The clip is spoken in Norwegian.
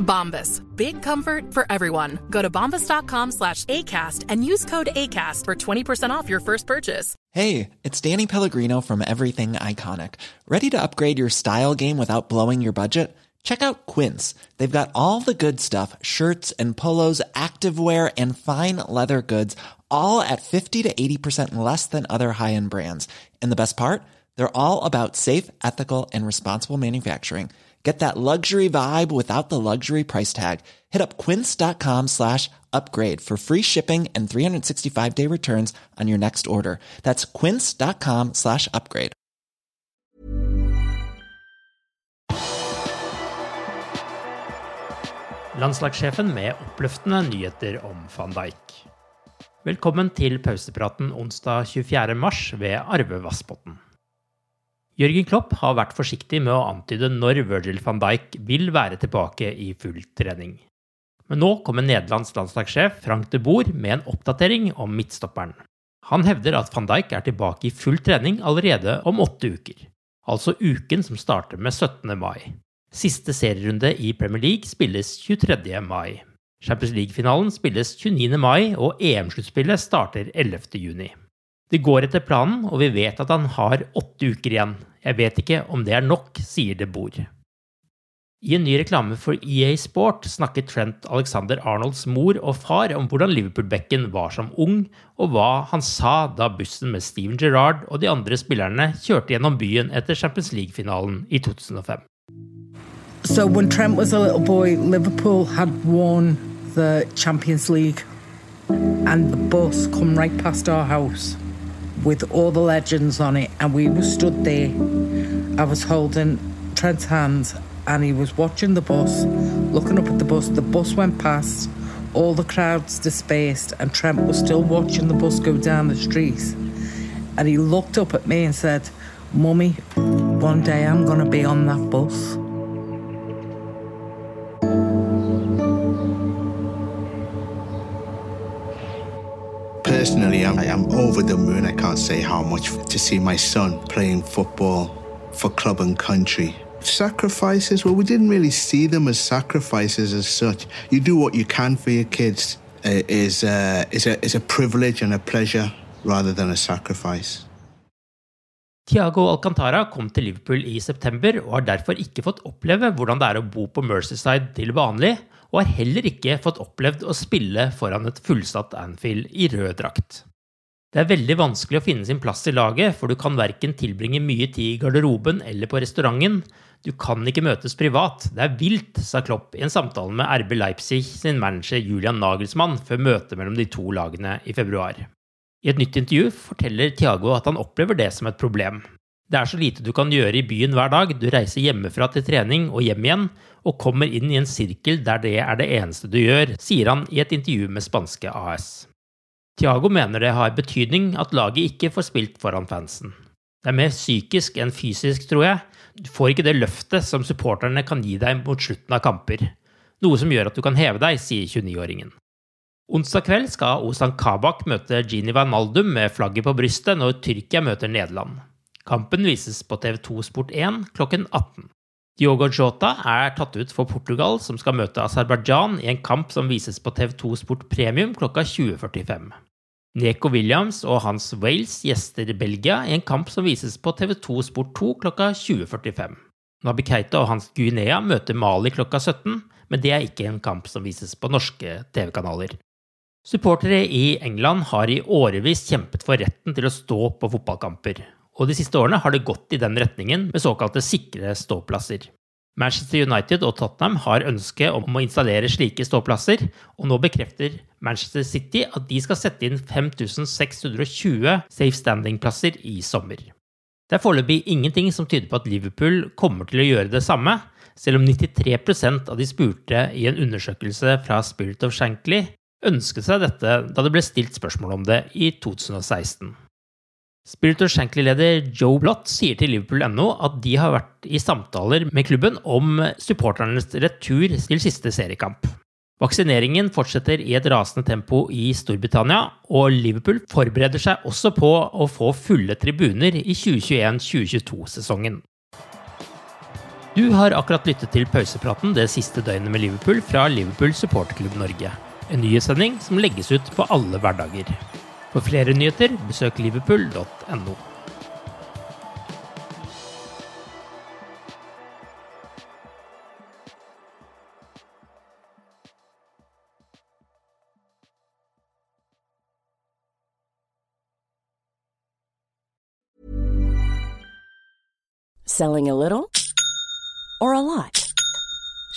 Bombas. Big comfort for everyone. Go to bombas.com slash ACAST and use code ACAST for 20% off your first purchase. Hey, it's Danny Pellegrino from Everything Iconic. Ready to upgrade your style game without blowing your budget? Check out Quince. They've got all the good stuff shirts and polos, activewear, and fine leather goods, all at 50 to 80% less than other high end brands. And the best part? They're all about safe, ethical, and responsible manufacturing. Get that luxury vibe without the luxury price tag. Hit up quince.com slash upgrade for free shipping and 365 day returns on your next order. That's quince.com slash upgrade. Landslagssjefen med oppløftende nyheter om van Dijk. Velkommen til pausepraten onsdag 24. mars ved Arve Vassbotn. Jørgen Klopp har vært forsiktig med å antyde når Virgil van Dijk vil være tilbake i full trening. Men nå kommer Nederlands landslagssjef Frank de Boer med en oppdatering om midtstopperen. Han hevder at van Dijk er tilbake i full trening allerede om åtte uker, altså uken som starter med 17. mai. Siste serierunde i Premier League spilles 23. mai. Champions League-finalen spilles 29. mai, og EM-sluttspillet starter 11. juni. Det går etter planen, og vi vet at han har åtte uker igjen. Jeg vet ikke om det er nok, sier de Boer. I en ny reklame for EA Sport snakket Trent Alexander Arnolds mor og far om hvordan Liverpool-bekken var som ung, og hva han sa da bussen med Steven Gerrard og de andre spillerne kjørte gjennom byen etter Champions League-finalen i 2005. So when Trent was a little boy, Liverpool had Champions League, and the bus come right past our with all the legends on it, and we were stood there. I was holding Trent's hands, and he was watching the bus, looking up at the bus. The bus went past, all the crowds dispersed, and Trent was still watching the bus go down the street. And he looked up at me and said, "Mummy, one day I'm gonna be on that bus." Personally, I'm, I'm over the moon. I can't say how much to see my son playing football for club and country. Sacrifices, well, we didn't really see them as sacrifices as such. You do what you can for your kids uh, is, uh, is, a, is a privilege and a pleasure rather than a sacrifice. Thiago Alcantara kom til Liverpool i september og har derfor ikke fått oppleve hvordan det er å bo på Merseyside til vanlig, og har heller ikke fått opplevd å spille foran et fullsatt Anfield i rød drakt. Det er veldig vanskelig å finne sin plass i laget, for du kan verken tilbringe mye tid i garderoben eller på restauranten. Du kan ikke møtes privat. Det er vilt, sa Klopp i en samtale med RB Leipzig sin manager Julian Nagelsmann før møtet mellom de to lagene i februar. I et nytt intervju forteller Thiago at han opplever det som et problem. Det er så lite du kan gjøre i byen hver dag, du reiser hjemmefra til trening og hjem igjen, og kommer inn i en sirkel der det er det eneste du gjør, sier han i et intervju med spanske AS. Thiago mener det har betydning at laget ikke får spilt foran fansen. Det er mer psykisk enn fysisk, tror jeg. Du får ikke det løftet som supporterne kan gi deg mot slutten av kamper. Noe som gjør at du kan heve deg, sier 29-åringen. Onsdag kveld skal Ozan Kabak møte Gini Van Maldum med flagget på brystet når Tyrkia møter Nederland. Kampen vises på TV2 Sport 1 klokken 18. Diogo Jota er tatt ut for Portugal, som skal møte Aserbajdsjan i en kamp som vises på TV2 Sport Premium klokka 20.45. Neko Williams og hans Wales gjester Belgia i en kamp som vises på TV2 Sport 2 klokka 20.45. Nabi Keita og hans Guinea møter Mali klokka 17, men det er ikke en kamp som vises på norske TV-kanaler. Supportere i England har i årevis kjempet for retten til å stå på fotballkamper, og de siste årene har det gått i den retningen med såkalte sikre ståplasser. Manchester United og Tottenham har ønske om å installere slike ståplasser, og nå bekrefter Manchester City at de skal sette inn 5620 safe standing-plasser i sommer. Det er foreløpig ingenting som tyder på at Liverpool kommer til å gjøre det samme, selv om 93% av de spurte i en undersøkelse fra Spirit of Shankly ønsket seg dette da det ble stilt spørsmål om det i 2016. Spirit of Shankly-leder Joe Blott sier til Liverpool.no at de har vært i samtaler med klubben om supporternes retur til siste seriekamp. Vaksineringen fortsetter i et rasende tempo i Storbritannia, og Liverpool forbereder seg også på å få fulle tribuner i 2021-2022-sesongen. Du har akkurat lyttet til pausepraten det siste døgnet med Liverpool fra Liverpool supporterklubb Norge. En nyhetssending som legges ut på alle hverdager. For flere nyheter, besøk liverpool.no. Selling a little or a lot?